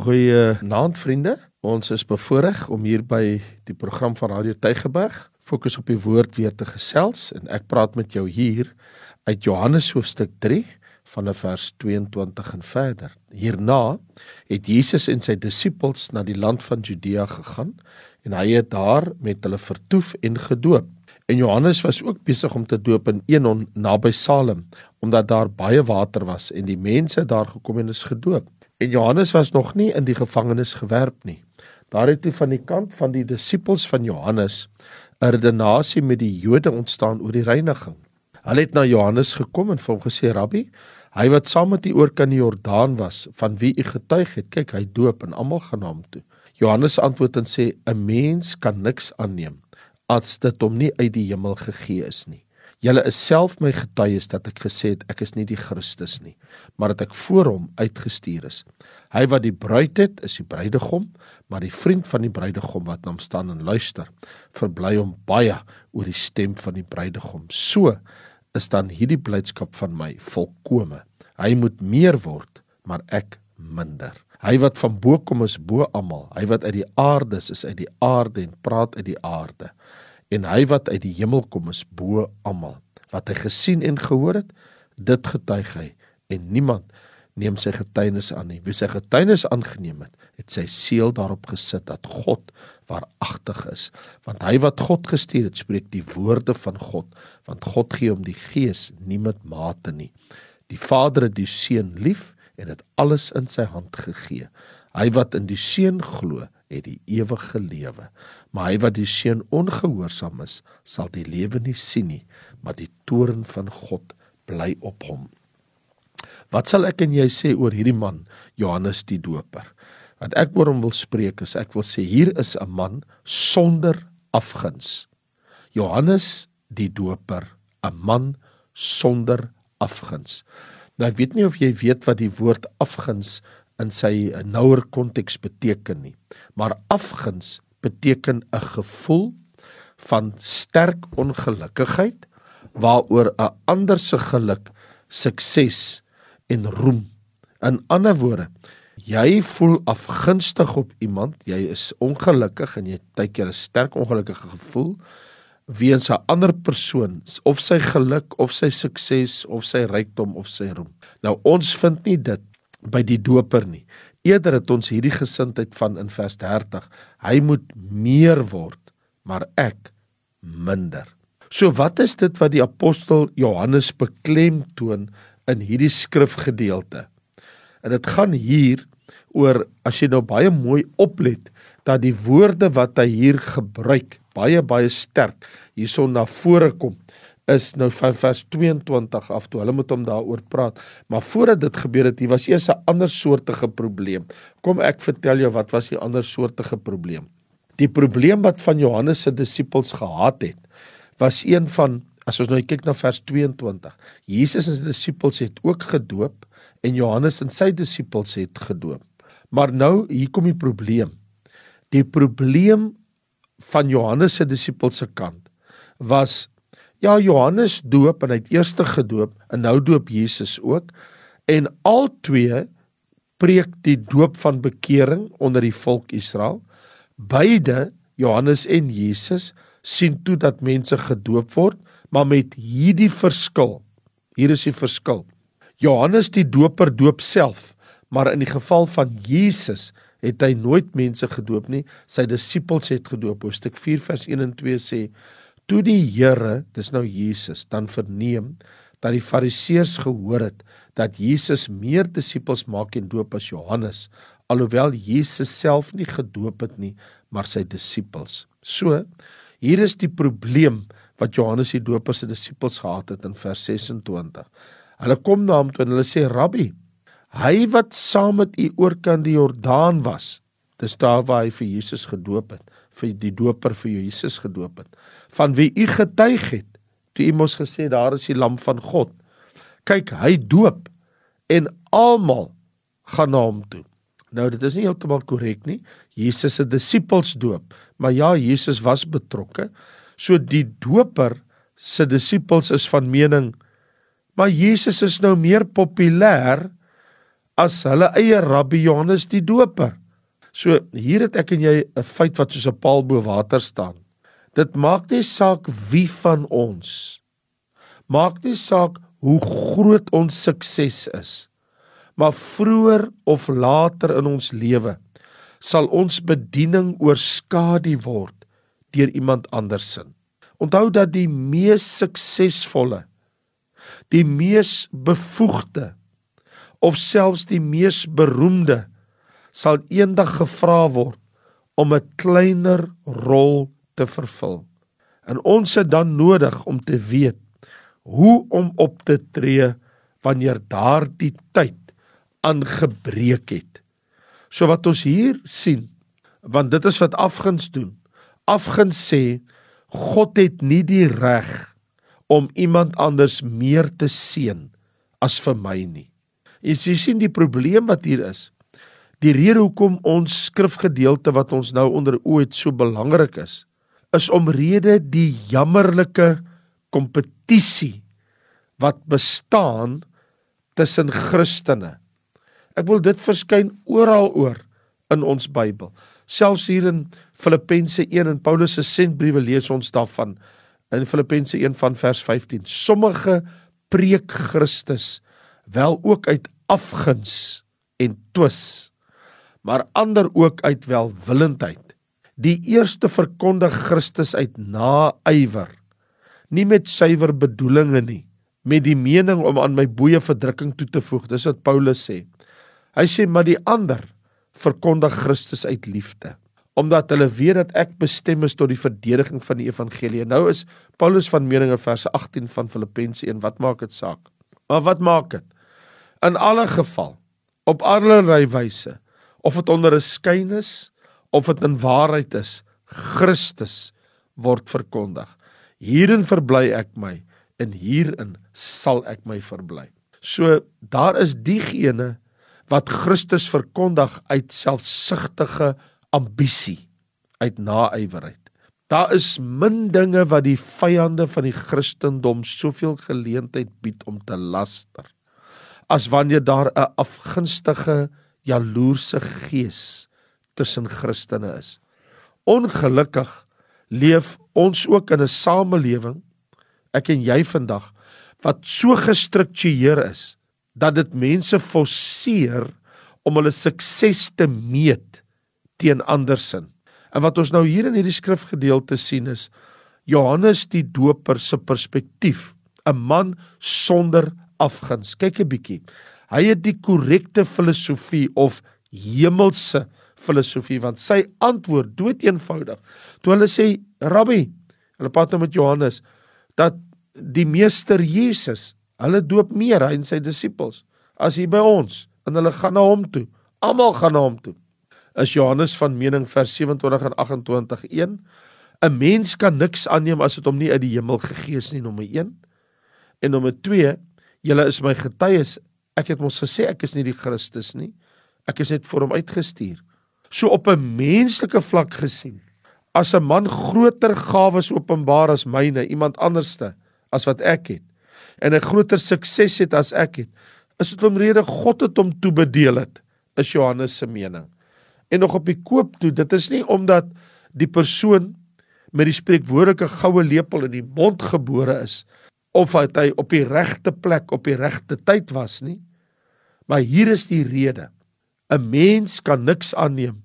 Goeie naand vriende. Ons is bevoorreg om hier by die program van Radio Tygerberg fokus op die woord weer te gesels en ek praat met jou hier uit Johannes hoofstuk 3 van vers 22 en verder. Hierna het Jesus en sy disippels na die land van Judea gegaan en hy het daar met hulle vertoef en gedoop. En Johannes was ook besig om te doop in Enon naby Salem omdat daar baie water was en die mense daar gekom en is gedoop. En Johannes was nog nie in die gevangenis gewerp nie. Daar het toe van die kant van die disippels van Johannes 'n redenasie met die Jode ontstaan oor die reiniging. Hulle het na Johannes gekom en vir hom gesê: "Rabbi, hy wat saam met u oor kan die Jordaan was, van wie u getuig het, kyk, hy doop en almal gaan na hom toe." Johannes antwoord en sê: "’n Mens kan niks aanneem as dit hom nie uit die hemel gegee is nie. Julle is self my getuies dat ek gesê het ek is nie die Christus nie, maar dat ek voor hom uitgestuur is. Hy wat die bruid het, is die bruidegom, maar die vriend van die bruidegom wat na hom staan en luister, verbly hom baie oor die stem van die bruidegom. So is dan hierdie blydskap van my volkome. Hy moet meer word, maar ek minder. Hy wat van bo kom is bo almal. Hy wat uit die aarde is, is uit die aarde en praat uit die aarde en hy wat uit die hemel kom is bo almal. Wat hy gesien en gehoor het dit getuig hy. En niemand neem sy getuienis aan nie. Wie sy getuienis aangeneem het het sy seël daarop gesit dat God waaragtig is. Want hy wat God gestuur het spreek die woorde van God. Want God gee hom die gees nie met mate nie. Die Vader het die seun lief en het alles in sy hand gegee hy wat in die seun glo het die ewige lewe. Maar hy wat die seun ongehoorsaam is, sal die lewe nie sien nie, maar die toorn van God bly op hom. Wat sal ek en jy sê oor hierdie man, Johannes die Doper? Wat ek oor hom wil spreek is ek wil sê hier is 'n man sonder afguns. Johannes die Doper, 'n man sonder afguns. Nou ek weet nie of jy weet wat die woord afguns in sy nouer konteks beteken nie. Maar afguns beteken 'n gevoel van sterk ongelukkigheid waaroor 'n ander se geluk, sukses en roem. In ander woorde, jy voel afgunstig op iemand, jy is ongelukkig en jy het baie keer 'n sterk ongelukkige gevoel weens 'n ander persoon of sy geluk of sy sukses of sy rykdom of sy roem. Nou ons vind nie dit by die doper nie. Eerder het ons hierdie gesindheid van in vers 30. Hy moet meer word, maar ek minder. So wat is dit wat die apostel Johannes beklemtoon in hierdie skrifgedeelte? En dit gaan hier oor as jy nou baie mooi oplet dat die woorde wat hy hier gebruik baie baie sterk hierson na vore kom is nou van vers 22 af toe hulle met hom daaroor praat. Maar voordat dit gebeur het, hier was eers 'n ander soortige probleem. Kom ek vertel jou wat was die ander soortige probleem? Die probleem wat van Johannes se disippels gehad het, was een van as ons nou kyk na vers 22. Jesus en sy disippels het ook gedoop en Johannes en sy disippels het gedoop. Maar nou hier kom die probleem. Die probleem van Johannes se disippels se kant was Ja, Johannes doop en hy het eers gedoop en nou doop Jesus ook. En al twee preek die doop van bekering onder die volk Israel. Beide, Johannes en Jesus, sien toe dat mense gedoop word, maar met hierdie verskil. Hier is die verskil. Johannes die doper doop self, maar in die geval van Jesus het hy nooit mense gedoop nie. Sy disippels het gedoop. Hoofstuk 4 vers 1 en 2 sê Toe die Here, dis nou Jesus, dan verneem dat die Fariseërs gehoor het dat Jesus meer disippels maak en doop as Johannes, alhoewel Jesus self nie gedoop het nie, maar sy disippels. So, hier is die probleem wat Johannes die Doper se disippels gehad het in vers 26. Hulle kom na hom toe en hulle sê: "Rabbi, hy wat saam met u oor kan die Jordaan was, dis daar waar hy vir Jesus gedoop het, vir die Doper vir Jesus gedoop het." van wie u getuig het toe u mos gesê daar is die lam van God. Kyk, hy doop en almal gaan na hom toe. Nou dit is nie heeltemal korrek nie. Jesus se disippels doop, maar ja, Jesus was betrokke. So die doper se disippels is van mening maar Jesus is nou meer populêr as hulle eie rabbi Johannes die Doper. So hier het ek en jy 'n feit wat soos 'n paal bo water staan. Dit maak nie saak wie van ons maak nie saak hoe groot ons sukses is. Maar vroeër of later in ons lewe sal ons bediening oorskadu word deur iemand anders se. Onthou dat die mees suksesvolle, die mees bevoegde of selfs die mees beroemde sal eendag gevra word om 'n kleiner rol te vervul. En ons het dan nodig om te weet hoe om op te tree wanneer daardie tyd aangebreek het. So wat ons hier sien, want dit is wat afguns doen. Afguns sê God het nie die reg om iemand anders meer te seën as vir my nie. Jy sien die probleem wat hier is. Die rede hoekom ons skrifgedeelte wat ons nou onder oë het so belangrik is, is omrede die jammerlike kompetisie wat bestaan tussen Christene. Ek wil dit verskyn oral oor in ons Bybel. Selfs hier in Filippense 1 en Paulus se sentbriewe lees ons daarvan in Filippense 1 van vers 15. Sommige preek Christus wel ook uit afguns en twis maar ander ook uit welwillendheid. Die eerste verkondig Christus uit naaiwer, nie met suiwer bedoelings nie, met die mening om aan my boeye verdrukking toe te voeg. Dis wat Paulus sê. Hy sê maar die ander verkondig Christus uit liefde, omdat hulle weet dat ek bestem is tot die verdediging van die evangelie. Nou is Paulus van mening in vers 18 van Filippense 1, wat maak dit saak? Maar wat maak dit? In alle geval, op allerlei wyse of dit onder 'n skyn is of dit in waarheid is, Christus word verkondig. Hierin verbly ek my en hierin sal ek my verbly. So daar is diegene wat Christus verkondig uit selfsugtige ambisie, uit naaiwerheid. Daar is min dinge wat die vyande van die Christendom soveel geleentheid bied om te laster as wanneer daar 'n afgunstige jaloerse gees tussen Christene is. Ongelukkig leef ons ook in 'n samelewing ek en jy vandag wat so gestruktureer is dat dit mense forceer om hulle sukses te meet teen ander sin. En wat ons nou hier in hierdie skrifgedeelte sien is Johannes die Doper se perspektief, 'n man sonder afguns. Kyk 'n bietjie. Hy het die korrekte filosofie of hemelse filosofie want sy antwoord dood eenvoudig. Toe hulle sê Rabbi, hulle praat nou met Johannes dat die meester Jesus, hulle doop meer hy en sy disippels as hier by ons en hulle gaan na hom toe. Almal gaan na hom toe. Is Johannes van mening vers 27 en 28 1 'n mens kan niks aanneem as dit hom nie uit die hemel gegee is nie nommer 1 en nommer 2 julle is my getuies Ek het mos gesê ek is nie die Christus nie. Ek is net vir hom uitgestuur. So op 'n menslike vlak gesien, as 'n man groter gawes openbaar as myne, iemand anderste as wat ek het en 'n groter sukses het as ek het, is dit omrede God het hom toebedeel het, is Johannes se mening. En nog op die koop toe, dit is nie omdat die persoon met die spreekwoordelike goue lepel in die mond gebore is of dat hy op die regte plek op die regte tyd was nie. Maar hier is die rede. 'n Mens kan niks aanneem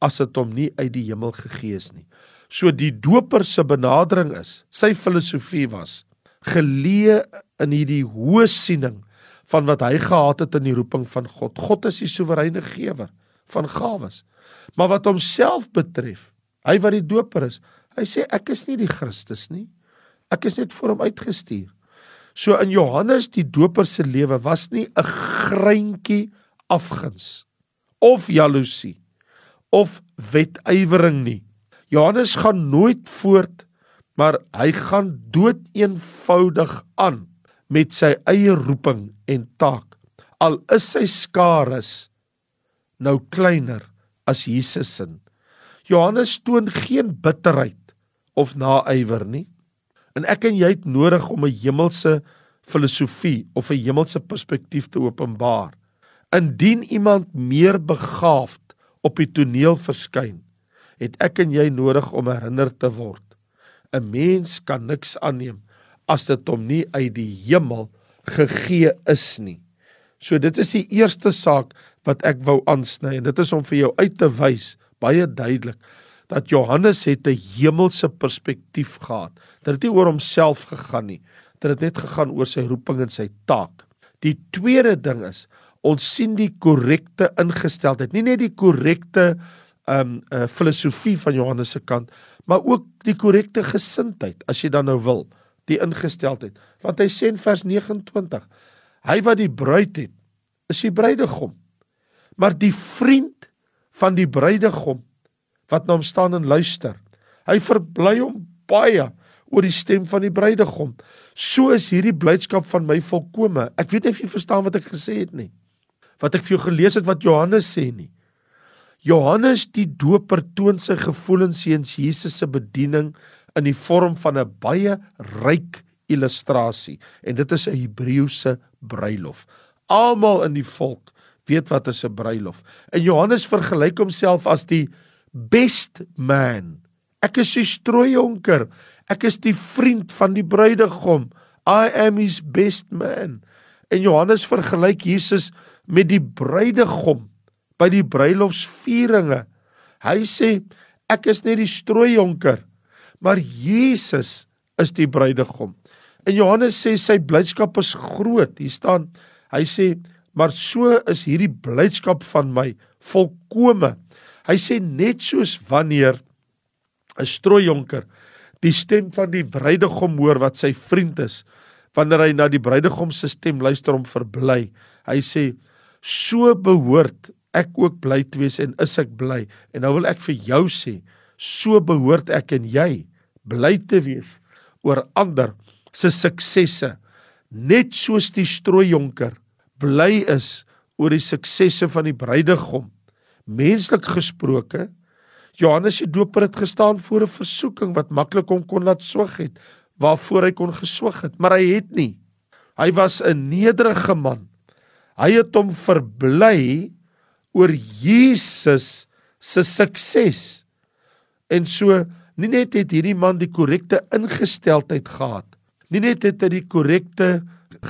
as dit hom nie uit die hemel gegee is nie. So die doper se benadering is, sy filosofie was geleë in hierdie hoë siening van wat hy gehad het in die roeping van God. God is die soewereine gewer van gawes. Maar wat homself betref, hy wat die doper is, hy sê ek is nie die Christus nie. Ek is net vir hom uitgestuur. So in Johannes die Doper se lewe was nie 'n greintjie afguns of jaloesie of wetywering nie. Johannes gaan nooit voort maar hy gaan dood eenvoudig aan met sy eie roeping en taak. Al is sy skare nou kleiner as Jesus se. Johannes toon geen bitterheid of naaiwer nie. En ek en jy het nodig om 'n hemelse filosofie of 'n hemelse perspektief te openbaar Indien iemand meer begaafd op die toneel verskyn, het ek en jy nodig om herinner te word. 'n Mens kan niks aanneem as dit hom nie uit die hemel gegee is nie. So dit is die eerste saak wat ek wou aansny en dit is om vir jou uit te wys baie duidelik dat Johannes het 'n hemelse perspektief gehad. Dit het nie oor homself gegaan nie. Dit het net gegaan oor sy roeping en sy taak. Die tweede ding is ons sien die korrekte ingesteldheid, nie net die korrekte ehm um, uh, filosofie van Johannes se kant, maar ook die korrekte gesindheid as jy dan nou wil, die ingesteldheid. Want hy sê in vers 29, hy wat die bruid het, is die bruidegom. Maar die vriend van die bruidegom wat na hom staan en luister. Hy verbly hom baie oor die stem van die bruidegom. So is hierdie blydskap van my volkome. Ek weet nie of jy verstaan wat ek gesê het nie. Wat ek vir jou gelees het wat Johannes sê nie. Johannes die Doper toon sy gevoelens teens Jesus se bediening in die vorm van 'n baie ryk illustrasie en dit is 'n Hebreëse bruilof. Almal in die volk weet wat is 'n bruilof. En Johannes vergelyk homself as die best man. Ek is die strooijonker. Ek is die vriend van die bruidegom. I am his best man. En Johannes vergelyk Jesus met die bruidegom by die bruilofsvieringe. Hy sê ek is net die strooijonker, maar Jesus is die bruidegom. En Johannes sê sy blydskap is groot. Hier staan hy sê maar so is hierdie blydskap van my volkome Hy sê net soos wanneer 'n strooijonker die stem van die bruidegom hoor wat sy vriend is, wanneer hy na die bruidegom se stem luister om verbly. Hy sê so behoort ek ook bly te wees en is ek bly. En nou wil ek vir jou sê, so behoort ek en jy bly te wees oor ander se suksesse, net soos die strooijonker bly is oor die suksesse van die bruidegom menslik gesproke Johannes die Doper het gestaan voor 'n versoeking wat maklik hom kon laat swig het waarvoor hy kon geswig het maar hy het nie. Hy was 'n nederige man. Hy het hom verbly oor Jesus se sukses. En so nie net het hierdie man die korrekte ingesteldheid gehad nie net het hy die korrekte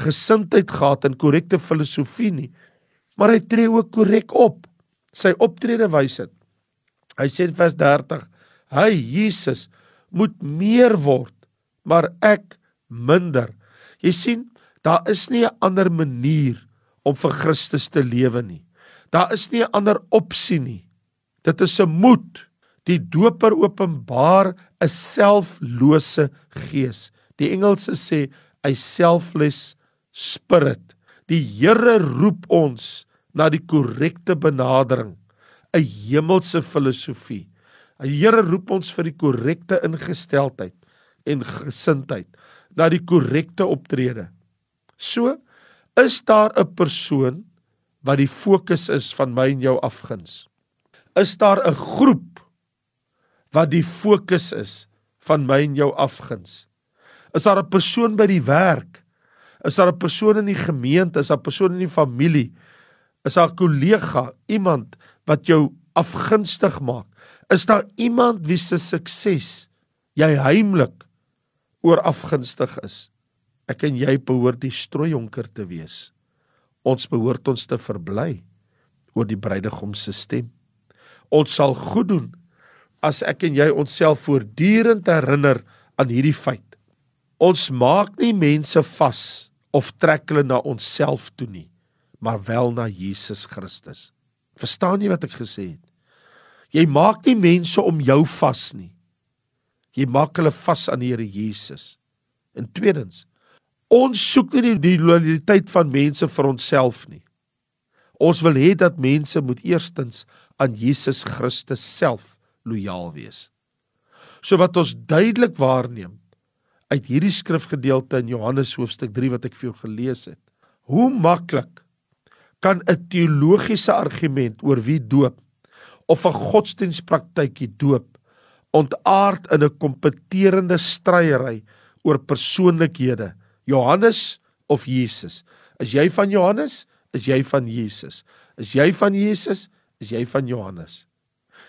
gesindheid gehad en korrekte filosofie nie maar hy tree ook korrek op sy optrede wys dit. Hy sê in vers 30: "Hy Jesus moet meer word, maar ek minder." Jy sien, daar is nie 'n ander manier om vir Christus te lewe nie. Daar is nie 'n ander opsie nie. Dit is 'n moed. Die doper openbaar 'n selflose gees. Die Engelse sê 'n selfless spirit. Die Here roep ons na die korrekte benadering, 'n hemelse filosofie. Die Here roep ons vir die korrekte ingesteldheid en gesindheid, na die korrekte optrede. So is daar 'n persoon wat die fokus is van my en jou afguns. Is daar 'n groep wat die fokus is van my en jou afguns? Is daar 'n persoon by die werk? Is daar 'n persoon in die gemeente, is daar 'n persoon in die familie Is daar 'n kollega, iemand wat jou afgunstig maak? Is daar iemand wie se sukses jy heimlik oor afgunstig is? Ek en jy behoort die strooijonker te wees. Ons behoort ons te verbly oor die bruidegom se stem. Ons sal goed doen as ek en jy onsself voortdurend herinner aan hierdie feit. Ons maak nie mense vas of trek hulle na onsself toe nie maar wel na Jesus Christus. Verstaan jy wat ek gesê het? Jy maak nie mense om jou vas nie. Jy maak hulle vas aan die Here Jesus. En tweedens, ons soek nie die loyaliteit van mense vir onsself nie. Ons wil hê dat mense moet eerstens aan Jesus Christus self lojaal wees. So wat ons duidelik waarneem uit hierdie skrifgedeelte in Johannes hoofstuk 3 wat ek vir jou gelees het. Hoe maklik kan 'n teologiese argument oor wie doop of 'n godsdienstpraktykie doop ontaard in 'n kompeterende stryery oor persoonlikhede, Johannes of Jesus. Is jy van Johannes? is jy van Jesus. Is jy van Jesus, is jy van Johannes.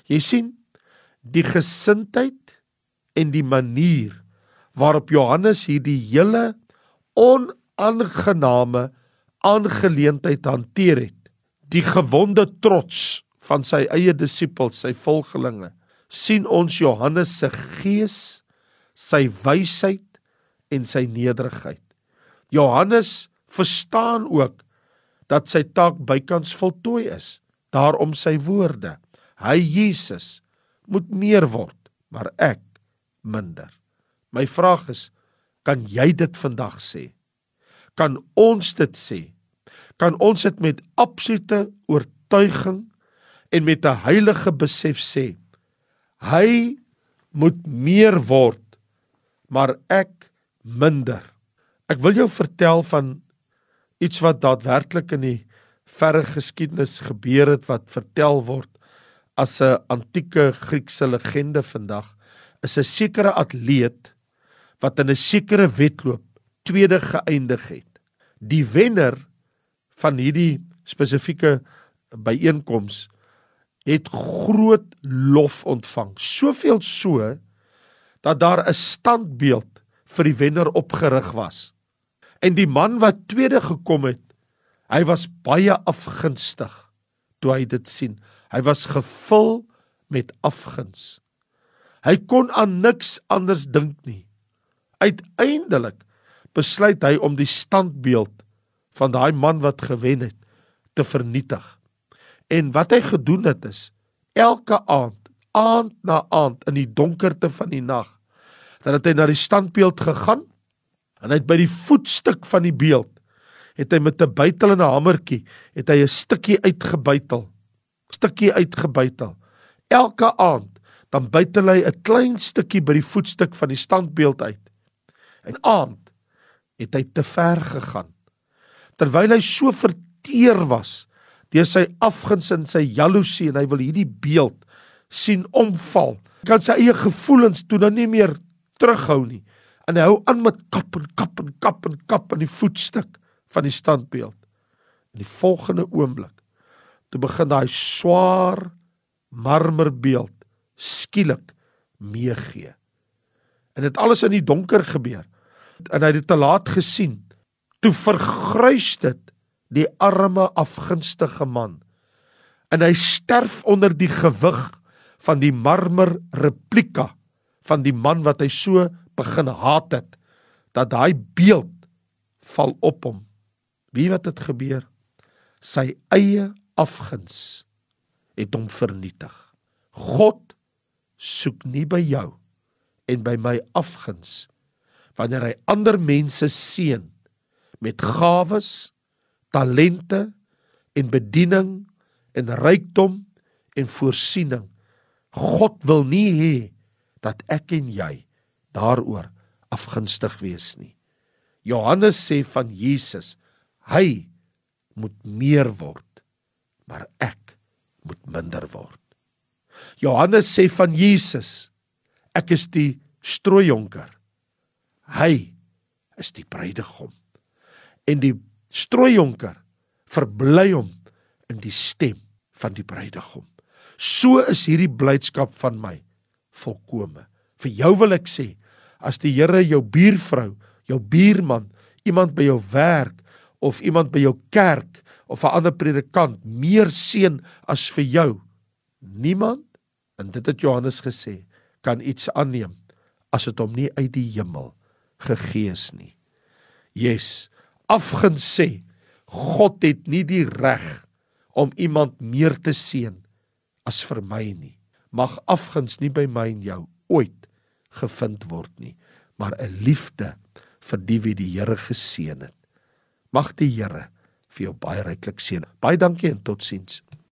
Jy sien die gesindheid en die manier waarop Johannes hierdie hele onaangename aangeleentheid hanteer het. Die gewonde trots van sy eie disippels, sy volgelinge, sien ons Johannes se gees, sy wysheid en sy nederigheid. Johannes verstaan ook dat sy taak bykans voltooi is. Daarom sy woorde: Hy Jesus moet meer word, maar ek minder. My vraag is: kan jy dit vandag sê? Kan ons dit sê? Kan ons dit met absolute oortuiging en met 'n heilige besef sê? Hy moet meer word, maar ek minder. Ek wil jou vertel van iets wat daadwerklik in die verre geskiedenis gebeur het wat vertel word as 'n antieke Griekse legende vandag is 'n sekere atleet wat in 'n sekere wedloop tweede geëindig het. Die wenner van hierdie spesifieke byeenkoms het groot lof ontvang. Soveel so dat daar 'n standbeeld vir die wenner opgerig was. En die man wat tweede gekom het, hy was baie afgunstig toe hy dit sien. Hy was gevul met afguns. Hy kon aan niks anders dink nie. Uiteindelik besluit hy om die standbeeld van daai man wat gewen het te vernietig. En wat hy gedoen het is elke aand, aand na aand in die donkerte van die nag, dan het hy na die standbeeld gegaan En hy het by die voetstuk van die beeld het hy met 'n bytel en 'n hamertjie het hy 'n stukkie uitgebytel. Stukkie uitgebytel. Elke aand dan bytel hy 'n klein stukkie by die voetstuk van die standbeeld uit. En aand het hy te ver gegaan. Terwyl hy so verteer was deur sy afguns en sy jaloesie en hy wil hierdie beeld sien omval. Kan sy eie gevoelens toe dan nie meer terughou nie en hy hou aan met kap en kap en kap en kap aan die voetstuk van die standbeeld. In die volgende oomblik te begin daai swaar marmerbeeld skielik meegee. En dit alles in die donker gebeur. En hy het dit te laat gesien. Toe vergruis dit die arme afgunstige man. En hy sterf onder die gewig van die marmer replika van die man wat hy so begin haat het dat daai beeld val op hom. Wie wat het gebeur? Sy eie afguns het hom vernietig. God soek nie by jou en by my afguns wanneer hy ander mense seën met gawes, talente en bediening en rykdom en voorsiening. God wil nie hê dat ek en jy daaroor afgunstig wees nie. Johannes sê van Jesus, hy moet meer word, maar ek moet minder word. Johannes sê van Jesus, ek is die strooijonker. Hy is die bruidegom. En die strooijonker verbly hom in die stem van die bruidegom. So is hierdie blydskap van my volkome. Vir jou wil ek sê, as die Here jou buurvrou, jou buurman, iemand by jou werk of iemand by jou kerk of 'n ander predikant meer seën as vir jou, niemand en dit het Johannes gesê, kan iets aanneem as dit hom nie uit die hemel gegee is nie. Yes, afguns sê God het nie die reg om iemand meer te seën as vir my nie. Mag afguns nie by my en jou ooit gevind word nie, maar 'n liefde vir die wie die Here geseën het. Mag die Here vir jou baie ryklik seën. Baie dankie en totsiens.